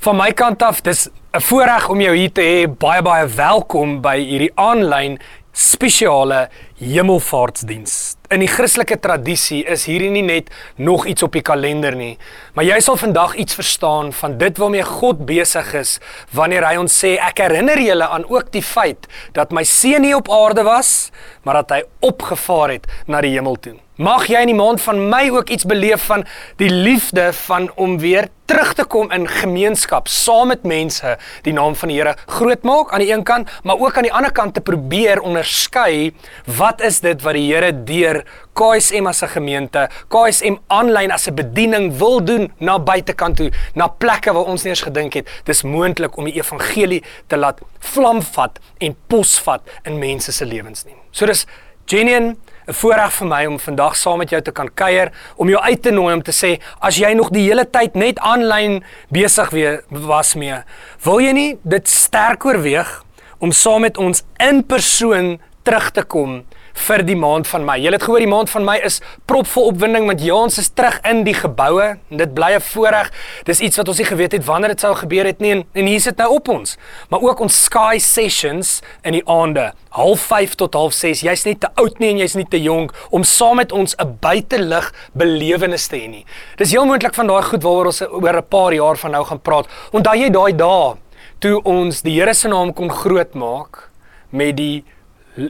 Van my kant af, dis 'n voorreg om jou hier te hê. Baie baie welkom by hierdie aanlyn spesiale hemelvaartsdiens. In die Christelike tradisie is hierdie nie net nog iets op die kalender nie, maar jy sal vandag iets verstaan van dit waarmee God besig is wanneer hy ons sê ek herinner julle aan ook die feit dat my seun nie op aarde was, maar dat hy opgevaar het na die hemel toe. Mag jy in die maand van Mei ook iets beleef van die liefde van om weer terug te kom in gemeenskap saam met mense, die naam van die Here groot maak aan die een kant, maar ook aan die ander kant te probeer onderskei wat is dit wat die Here deur KSM as 'n gemeente, KSM aanlyn as 'n bediening wil doen na buitekant toe, na plekke waar ons nie eens gedink het dis moontlik om die evangelie te laat vlamvat en posvat in mense se lewens nie. So dis genuine 'n voorreg vir my om vandag saam met jou te kan kuier, om jou uit te nooi om te sê as jy nog die hele tyd net aanlyn besig was mee, wil jy nie dit sterk oorweeg om saam met ons in persoon terug te kom vir die maand van Mei. Julle het gehoor die maand van Mei is propvol opwinding want ja, ons is terug in die geboue en dit bly 'n voorreg. Dis iets wat ons nie geweet het wanneer dit sou gebeur het nie en, en hier sit nou op ons. Maar ook ons Sky Sessions in die aande, 05:30 tot 06:30. Jy's nie te oud nie en jy's nie te jonk om saam met ons 'n buitelug belewenis te hê nie. Dis heel moontlik van daai goed waaroor ons oor 'n paar jaar van nou gaan praat. Onthou jy daai dae toe ons die Here se naam kon grootmaak met die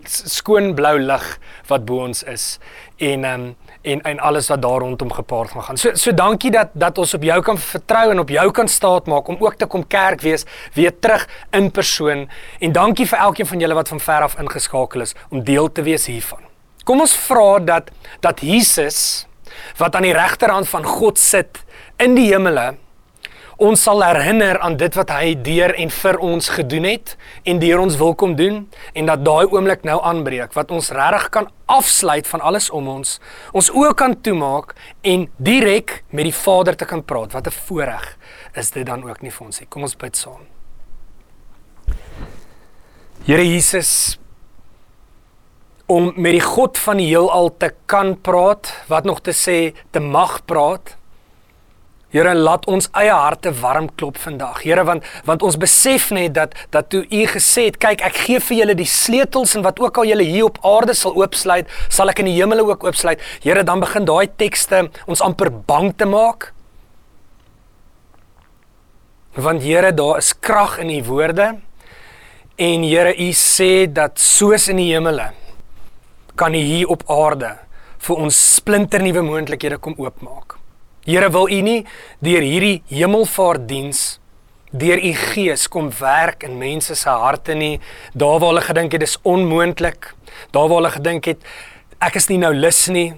skoon blou lig wat bo ons is en um, en en alles wat daar rondom gepaard gaan. So so dankie dat dat ons op jou kan vertrou en op jou kan staat maak om ook te kom kerk wees weer terug in persoon en dankie vir elkeen van julle wat van ver af ingeskakel is om deel te wees hiervan. Kom ons vra dat dat Jesus wat aan die regterhand van God sit in die hemele ons sal herinner aan dit wat hy deur en vir ons gedoen het en deur ons wil kom doen en dat daai oomblik nou aanbreek wat ons regtig kan afsluit van alles om ons ons oë kan toemaak en direk met die Vader te kan praat. Wat 'n voorreg is dit dan ook nie vir ons nie. Kom ons bid saam. Here Jesus om met die God van die heelal te kan praat wat nog te sê te mag praat Here laat ons eie harte warm klop vandag. Here want want ons besef net dat dat toe U gesê het, kyk ek gee vir julle die sleutels en wat ook al julle hier op aarde sal oopsluit, sal ek in die hemele ook oopsluit. Here dan begin daai tekste ons amper bang te maak. Want Here daar is krag in U woorde. En Here U sê dat soos in die hemele kan U hier op aarde vir ons splinternuwe moontlikhede kom oopmaak. Here wil U nie deur hierdie hemelvaartdiens deur U gees kom werk in mense se harte nie. Daar waar hulle gedink het dis onmoontlik, daar waar hulle gedink het ek is nie nou lus nie.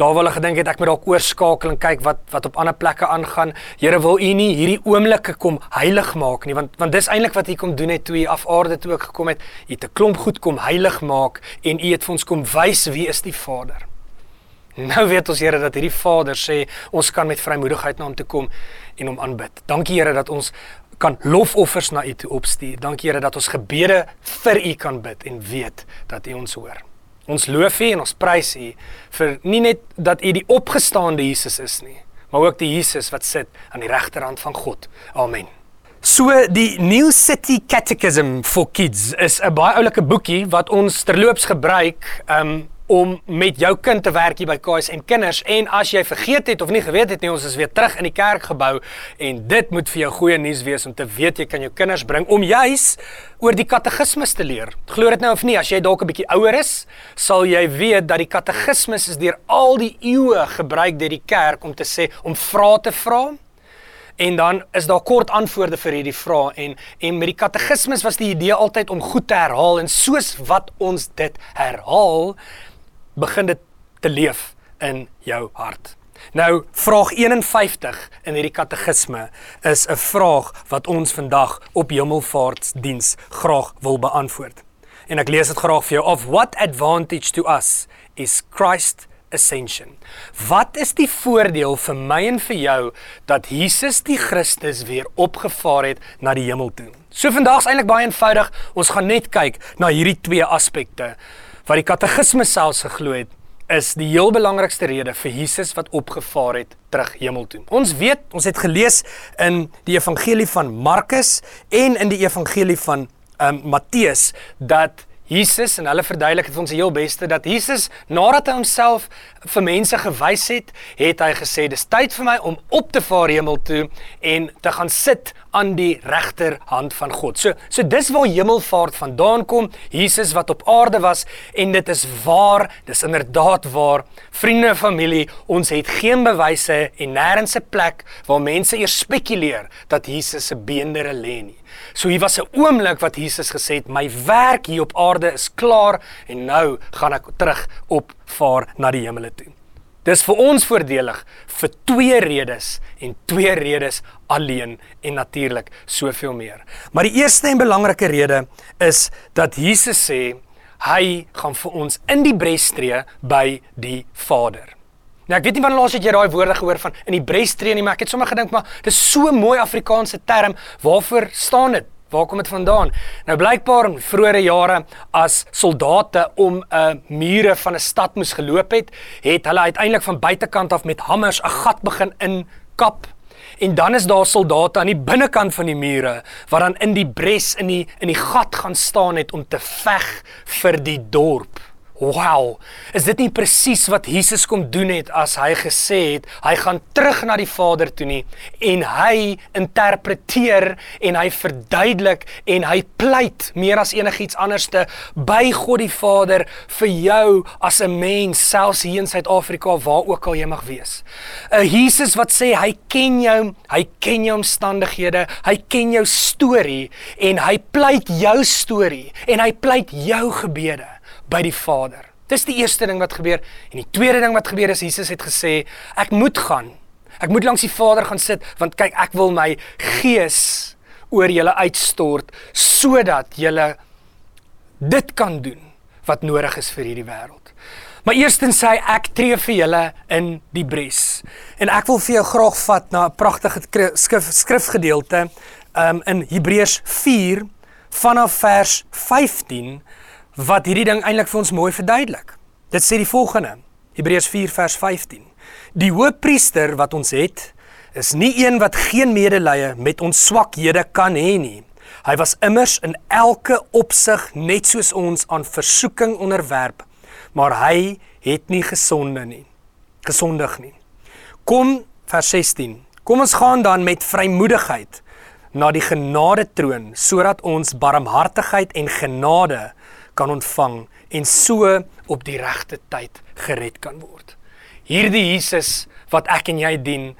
Daar waar hulle gedink het ek moet dalk oorskakel en kyk wat wat op ander plekke aangaan. Here wil U nie hierdie oomblikke kom heilig maak nie, want want dis eintlik wat U kom doen het toe U af aarde toe ook gekom het. U het 'n klomp goed kom heilig maak en U het vir ons kom wys wie is die Vader. Nou weet ons Here dat hierdie Vader sê ons kan met vrymoedigheid na hom toe kom en hom aanbid. Dankie Here dat ons kan lofoffers na U toe opstuur. Dankie Here dat ons gebede vir U kan bid en weet dat U ons hoor. Ons loof U en ons prys U vir nie net dat U die opgestaande Jesus is nie, maar ook die Jesus wat sit aan die regterhand van God. Amen. So die New City Catechism for Kids is 'n baie oulike boekie wat ons terloops gebruik um om met jou kind te werk hier by KSM Kinders en as jy vergeet het of nie geweet het nie ons is weer terug in die kerkgebou en dit moet vir jou goeie nuus wees om te weet jy kan jou kinders bring om juis oor die katekismes te leer. Glo dit nou of nie as jy dalk 'n bietjie ouer is, sal jy weet dat die katekismes is deur al die eeue gebruik deur die kerk om te sê om vrae te vra. En dan is daar kort antwoorde vir hierdie vrae en en met die katekismes was die idee altyd om goed te herhaal en soos wat ons dit herhaal, begin dit te leef in jou hart. Nou vraag 51 in hierdie katekisme is 'n vraag wat ons vandag op Hemelvaartsdiens graag wil beantwoord. En ek lees dit graag vir jou. Of what advantage to us is Christ ascension? Wat is die voordeel vir my en vir jou dat Jesus die Christus weer opgevaar het na die hemel toe? So vandag is eintlik baie eenvoudig. Ons gaan net kyk na hierdie twee aspekte wat die katekisme selfs geglo het is die heel belangrikste rede vir Jesus wat opgevaar het terug hemel toe. Ons weet, ons het gelees in die evangelie van Markus en in die evangelie van um, Matteus dat Jesus en hulle verduidelik dit vir ons heel beste dat Jesus nadat hy homself vir mense gewys het, het hy gesê dis tyd vir my om op te vaar hemel toe en te gaan sit aan die regterhand van God. So so dis waar hemelvaart vandaan kom. Jesus wat op aarde was en dit is waar, dis inderdaad waar. Vriende en familie, ons het geen bewyse en nêrens 'n plek waar mense eers spekuleer dat Jesus se beendere lê nie. So hier was 'n oomblik wat Jesus gesê het, my werk hier op aarde is klaar en nou gaan ek terug op vaar na die hemele toe. Dis vir ons voordelig vir twee redes en twee redes alleen en natuurlik soveel meer. Maar die eerste en belangrike rede is dat Jesus sê hy gaan vir ons in die bres tree by die Vader. Nou ek weet nie wanneer laas het jy daai woorde gehoor van in die brestree nie, maar ek het sommer gedink maar dis so 'n mooi Afrikaanse term. Waarvoor staan dit? Waar kom dit vandaan? Nou blykbaar in vroeëre jare as soldate om 'n uh, mure van 'n stad moes geloop het, het hulle uiteindelik van buitekant af met hammers 'n gat begin inkap. En dan is daar soldate aan die binnekant van die mure wat dan in die bres in die in die gat gaan staan het om te veg vir die dorp. Wow, is dit nie presies wat Jesus kom doen het as hy gesê het hy gaan terug na die Vader toe nie en hy interpreteer en hy verduidelik en hy pleit meer as enigiets anderste by God die Vader vir jou as 'n mens selfs hier in Suid-Afrika waar ook al jy mag wees. 'n Jesus wat sê hy ken jou, hy ken jou omstandighede, hy ken jou storie en hy pleit jou storie en hy pleit jou gebede by die Vader. Dis die eerste ding wat gebeur en die tweede ding wat gebeur is Jesus het gesê ek moet gaan. Ek moet langs die Vader gaan sit want kyk ek wil my gees oor julle uitstort sodat julle dit kan doen wat nodig is vir hierdie wêreld. Maar eerstens sê ek tree vir julle in die bres. En ek wil vir jou graag vat na 'n pragtige skrif skrifgedeelte um, in Hebreërs 4 vanaf vers 15 wat hierdie ding eintlik vir ons mooi verduidelik. Dit sê die volgende: Hebreërs 4 vers 15. Die hoëpriester wat ons het, is nie een wat geen medelee met ons swakhede kan hê nie. Hy was immers in elke opsig net soos ons aan versoeking onderwerp, maar hy het nie gesonde nie. Gesondig nie. Kom vers 16. Kom ons gaan dan met vrymoedigheid na die genade troon sodat ons barmhartigheid en genade kan ontvang en so op die regte tyd gered kan word. Hierdie Jesus wat ek en jy dien,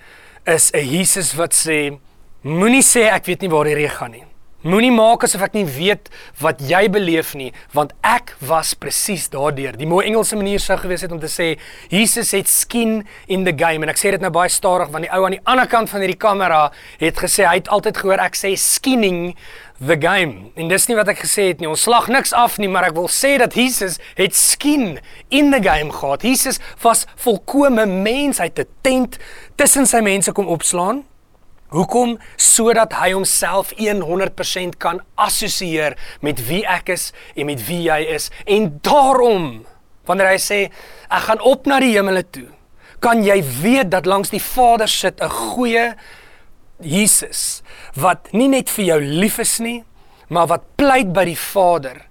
is 'n Jesus wat sê moenie sê ek weet nie waar die reg gaan nie. Moenie maak asof ek nie weet wat jy beleef nie, want ek was presies daardeur. Die mooi Engelse manier sou gewees het om te sê Jesus het skin in the game en ek sê dit nou baie stadig want die ou aan die ander kant van hierdie kamera het gesê hy het altyd gehoor ek sê skinning the game. En dis nie wat ek gesê het nie. Ons slag niks af nie, maar ek wil sê dat Jesus het skin in the game gehad. Jesus was volkomme mens uit 'n tent tussen sy mense kom opslaan Hoekom sodat hy homself 100% kan assosieer met wie ek is en met wie jy is en daarom wanneer hy sê ek gaan op na die hemele toe kan jy weet dat langs die Vader sit 'n goeie Jesus wat nie net vir jou lief is nie maar wat pleit by die Vader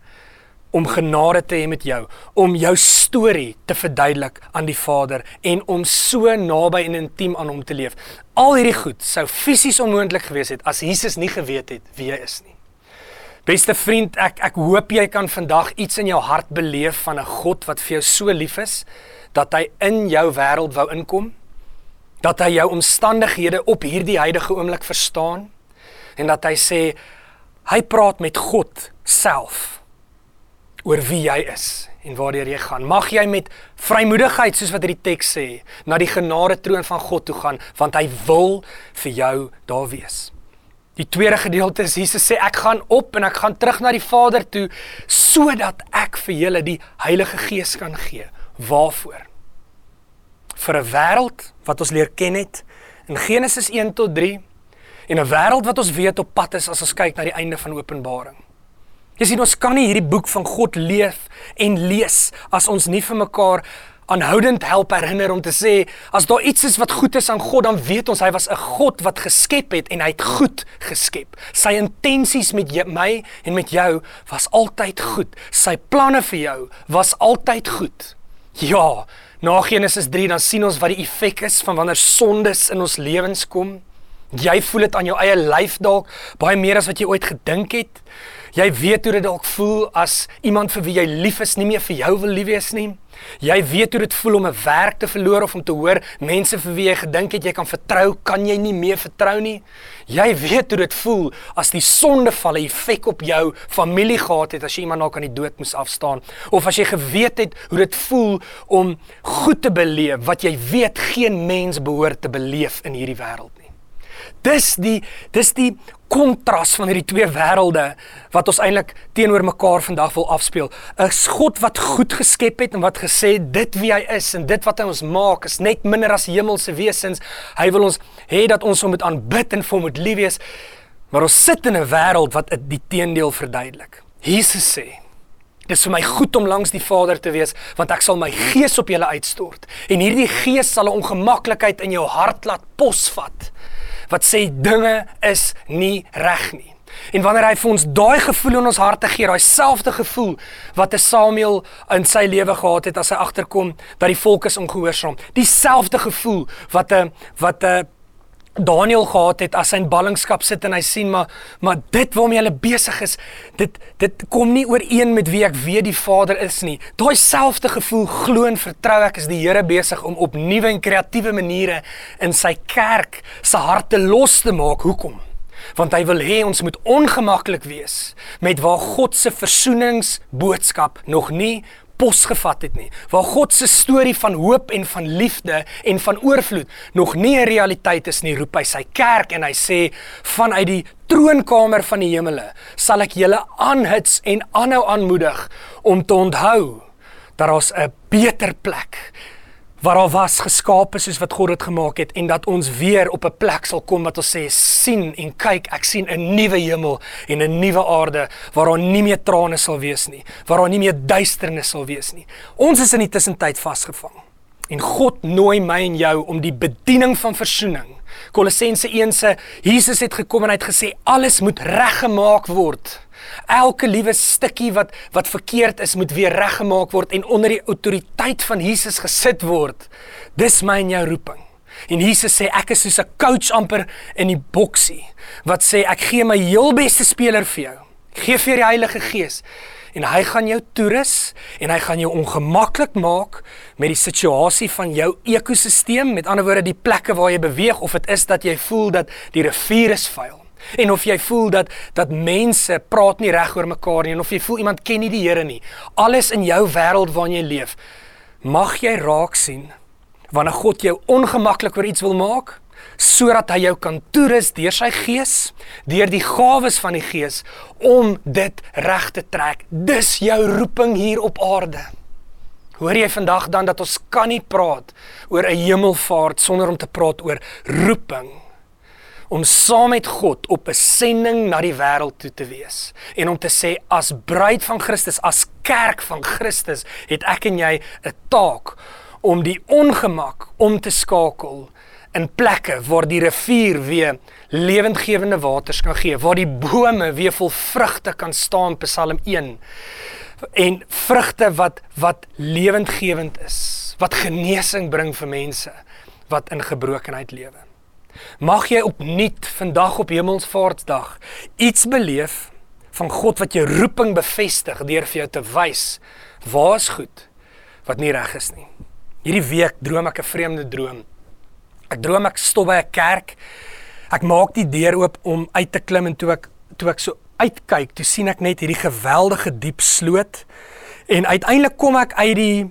om genade te hê met jou, om jou storie te verduidelik aan die Vader en om so naby en intiem aan hom te leef. Al hierdie goed sou fisies onmoontlik gewees het as Jesus nie geweet het wie hy is nie. Beste vriend, ek ek hoop jy kan vandag iets in jou hart beleef van 'n God wat vir jou so lief is dat hy in jou wêreld wou inkom, dat hy jou omstandighede op hierdie huidige oomblik verstaan en dat hy sê hy praat met God self oor wie jy is en waartoe jy gaan. Mag jy met vrymoedigheid soos wat hierdie teks sê, na die genade troon van God toe gaan, want hy wil vir jou daar wees. Die tweede gedeelte is Jesus sê ek gaan op en ek gaan terug na die Vader toe sodat ek vir julle die Heilige Gees kan gee. Waarvoor? Vir 'n wêreld wat ons leer ken het in Genesis 1 tot 3 en 'n wêreld wat ons weet op pad is as ons kyk na die einde van Openbaring. Jy sien ons kan nie hierdie boek van God leef en lees as ons nie vir mekaar aanhoudend help herinner om te sê as daar iets is wat goed is aan God, dan weet ons hy was 'n God wat geskep het en hy het goed geskep. Sy intensies met jy, my en met jou was altyd goed. Sy planne vir jou was altyd goed. Ja, na Genesis 3 dan sien ons wat die effek is van wanneer sondes in ons lewens kom. Jy voel dit aan jou eie lyf dalk baie meer as wat jy ooit gedink het. Jy weet hoe dit dalk voel as iemand vir wie jy lief is nie meer vir jou wil lief wees nie. Jy weet hoe dit voel om 'n werk te verloor of om te hoor mense vir wie jy gedink het jy kan vertrou, kan jy nie meer vertrou nie. Jy weet hoe dit voel as die sondeval 'n effek op jou familie gehad het as jy iemand na kan die dood moes afstaan of as jy geweet het hoe dit voel om goed te beleef wat jy weet geen mens behoort te beleef in hierdie wêreld. Dis die dis die kontras van hierdie twee wêrelde wat ons eintlik teenoor mekaar vandag wil afspeel. 'n God wat goed geskep het en wat gesê dit wie hy is en dit wat hy ons maak is net minder as hemelse wesens. Hy wil ons hê dat ons hom moet aanbid en vir hom moet lief wees. Maar ons sit in 'n wêreld wat die teendeel verduidelik. Jesus sê Dis vir my goed om langs die Vader te wees want ek sal my gees op julle uitstort en hierdie gees sal 'n ongemaklikheid in jou hart laat posvat wat sê dinge is nie reg nie. En wanneer hy vir ons daai gevoel in ons harte gee, daai selfde gevoel wat 'n Samuel in sy lewe gehad het as hy agterkom dat die volk is ongehoorsaam, dieselfde gevoel wat 'n wat 'n Daniel gehad het as hy in ballingskap sit en hy sien maar maar dit waarmee hulle besig is dit dit kom nie ooreen met wie ek weet die Vader is nie. Daai selfde gevoel glo en vertrou ek is die Here besig om op nuwe en kreatiewe maniere in sy kerk se harte los te maak. Hoekom? Want hy wil hê ons moet ongemaklik wees met waar God se versoeningsboodskap nog nie pos gevat het nie. Waar God se storie van hoop en van liefde en van oorvloed nog nie 'n realiteit is nie, roep hy sy kerk en hy sê vanuit die troonkamer van die hemele sal ek julle aanhits en aanhou aanmoedig om te onthou dat daar's 'n beter plek waar al was geskape soos wat God dit gemaak het en dat ons weer op 'n plek sal kom wat ons sê sien en kyk ek sien 'n nuwe hemel en 'n nuwe aarde waar daar nie meer trane sal wees nie waar daar nie meer duisternis sal wees nie. Ons is in die tussentyd vasgevang en God nooi my en jou om die bediening van verzoening Kolossense 1 sê Jesus het gekom en hy het gesê alles moet reggemaak word Elke liewe stukkie wat wat verkeerd is, moet weer reggemaak word en onder die autoriteit van Jesus gesit word. Dis my en jou roeping. En Jesus sê ek is soos 'n coach amper in die boksie wat sê ek gee my heel beste speler vir jou. Ek gee vir die Heilige Gees en hy gaan jou toerus en hy gaan jou ongemaklik maak met die situasie van jou ekosisteem, met ander woorde die plekke waar jy beweeg of dit is dat jy voel dat die rivier is vuil En of jy voel dat dat mense praat nie reg oor mekaar nie en of jy voel iemand ken nie die Here nie. Alles in jou wêreld waarin jy leef, mag jy raak sien wanneer God jou ongemaklik oor iets wil maak sodat hy jou kan toerus deur sy gees, deur die gawes van die gees om dit reg te trek. Dis jou roeping hier op aarde. Hoor jy vandag dan dat ons kan nie praat oor 'n hemelvaart sonder om te praat oor roeping om saam met God op 'n sending na die wêreld toe te wees en om te sê as bruid van Christus, as kerk van Christus, het ek en jy 'n taak om die ongemak om te skakel in plekke waar die rivier weer lewendgewende waters kan gee, waar die bome weer vol vrugte kan staan, Psalm 1. En vrugte wat wat lewendgewend is, wat genesing bring vir mense wat in gebrokenheid lewe. Mag jy opnuut vandag op Hemelsvaartsdag iets beleef van God wat jou roeping bevestig deur vir jou te wys waar is goed wat nie reg is nie. Hierdie week droom ek 'n vreemde droom. Ek droom ek stop by 'n kerk. Ek maak die deur oop om uit te klim en toe ek toe ek so uitkyk, toe sien ek net hierdie geweldige diep sloot en uiteindelik kom ek uit die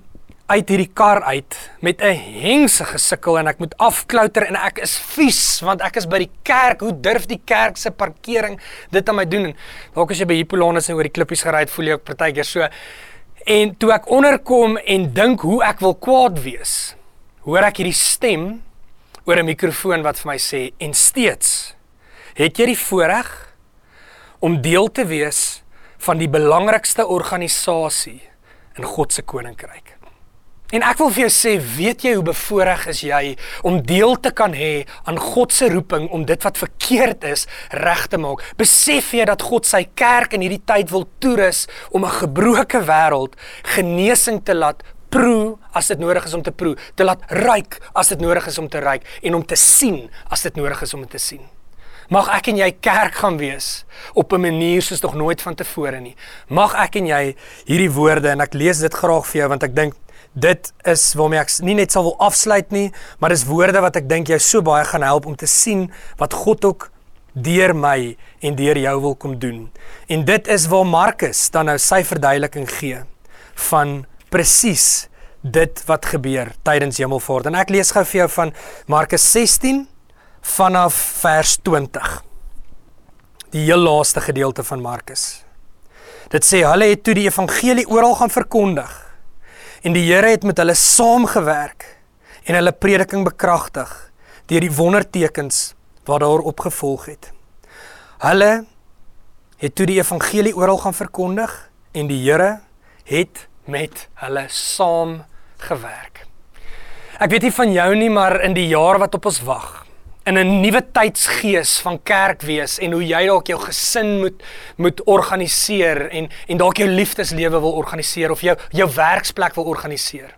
uit hierdie kar uit met 'n hengse gesukkel en ek moet afklouter en ek is vies want ek is by die kerk. Hoe durf die kerk se parkering dit aan my doen? Dalk as jy by Hippolanus en oor die klippies gery het, voel jy ook partykeer so. En toe ek onderkom en dink hoe ek wil kwaad wees, hoor ek hierdie stem oor 'n mikrofoon wat vir my sê en steeds het jy die voorreg om deel te wees van die belangrikste organisasie in God se koninkryk. En ek wil vir jou sê, weet jy hoe bevoorreg is jy om deel te kan hê aan God se roeping om dit wat verkeerd is reg te maak? Besef jy dat God sy kerk in hierdie tyd wil toerus om 'n gebroke wêreld genesing te laat proe as dit nodig is om te proe, te laat ruik as dit nodig is om te ruik en om te sien as dit nodig is om te sien. Mag ek en jy kerk gaan wees op 'n manier soos nog nooit vantevore nie. Mag ek en jy hierdie woorde en ek lees dit graag vir jou want ek dink dit is waarmee ek nie net sal wil afsluit nie, maar dis woorde wat ek dink jou so baie gaan help om te sien wat God ook deur my en deur jou wil kom doen. En dit is waar Markus dan nou sy verduideliking gee van presies dit wat gebeur tydens Hemelvaart. En ek lees gou vir jou van Markus 16 vanaf vers 20. Die heel laaste gedeelte van Markus. Dit sê hulle het toe die evangelie oral gaan verkondig En die Here het met hulle saamgewerk en hulle prediking bekragtig deur die wondertekens wat daar opgevolg het. Hulle het toe die evangelie oral gaan verkondig en die Here het met hulle saamgewerk. Ek weet nie van jou nie, maar in die jaar wat op ons wag, in 'n nuwe tydsgees van kerk wees en hoe jy dalk jou gesin moet moet organiseer en en dalk jou liefdeslewe wil organiseer of jou jou werksplek wil organiseer.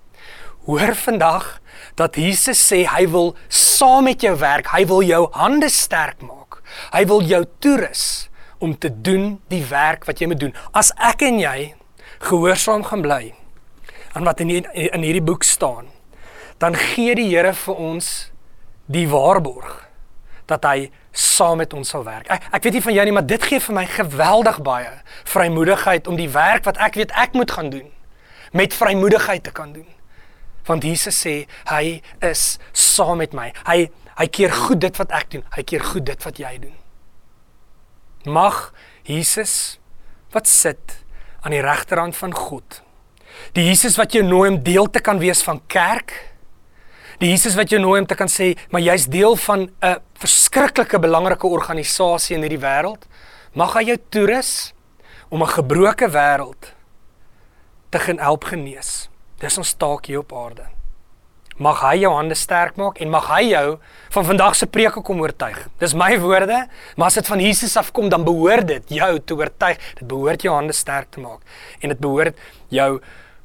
Hoor vandag dat Jesus sê hy wil saam met jou werk, hy wil jou hande sterk maak. Hy wil jou toerus om te doen die werk wat jy moet doen. As ek en jy gehoorsaam gaan bly aan wat in die, in hierdie boek staan, dan gee die Here vir ons die waarborg dat hy saam met ons sal werk. Ek, ek weet nie van jou nie, maar dit gee vir my geweldig baie vrymoedigheid om die werk wat ek weet ek moet gaan doen met vrymoedigheid te kan doen. Want Jesus sê hy is saam met my. Hy hy keer goed dit wat ek doen. Hy keer goed dit wat jy doen. Mag Jesus wat sit aan die regterhand van God. Die Jesus wat jou nooi om deel te kan wees van kerk Die Jesus wat jou nooi om te kan sê, maar jy's deel van 'n verskriklike belangrike organisasie in hierdie wêreld. Mag hy jou toerus om 'n gebroke wêreld te gaan help genees. Dis ons taak hier op aarde. Mag hy jou hande sterk maak en mag hy jou van vandag se preke kom oortuig. Dis my woorde, maar as dit van Jesus afkom, dan behoort dit jou te oortuig. Dit behoort jou hande sterk te maak en dit behoort jou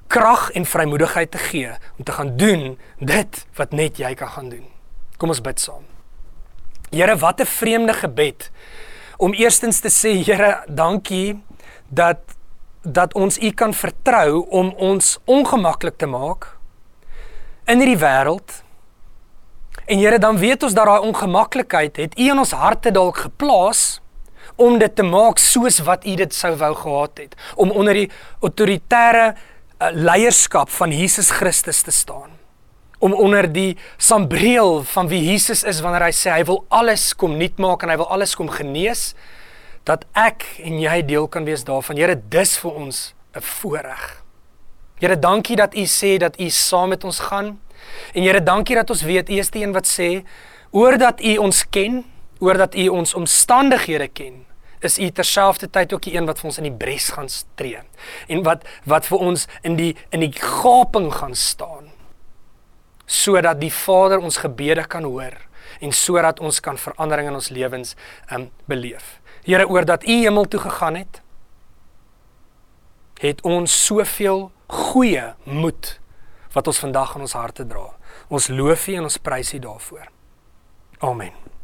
krag en vrymoedigheid te gee om te gaan doen dit wat net jy kan gaan doen. Kom ons bid saam. Here, wat 'n vreemde gebed om eerstens te sê, Here, dankie dat dat ons U kan vertrou om ons ongemaklik te maak in hierdie wêreld. En Here, dan weet ons dat daai ongemaklikheid het U in ons harte dalk geplaas om dit te maak soos wat U dit sou wou gehad het, om onder die autoritaire uh, leierskap van Jesus Christus te staan. Om onder die sambreel van wie Jesus is wanneer hy sê hy wil alles kom nuut maak en hy wil alles kom genees dat ek en jy deel kan wees daarvan. Here, dis vir ons 'n voorreg. Here, dankie dat U sê dat U saam met ons gaan. En Here, dankie dat ons weet U is die een wat sê oor dat U ons ken, oor dat U ons omstandighede ken is u terselfdertyd ook die een wat vir ons in die bres gaan tree en wat wat vir ons in die in die gaping gaan staan sodat die Vader ons gebede kan hoor en sodat ons kan verandering in ons lewens um, beleef. Here oor dat u hemel toe gegaan het het ons soveel goeie moed wat ons vandag in ons harte dra. Ons loof U en ons prys U daarvoor. Amen.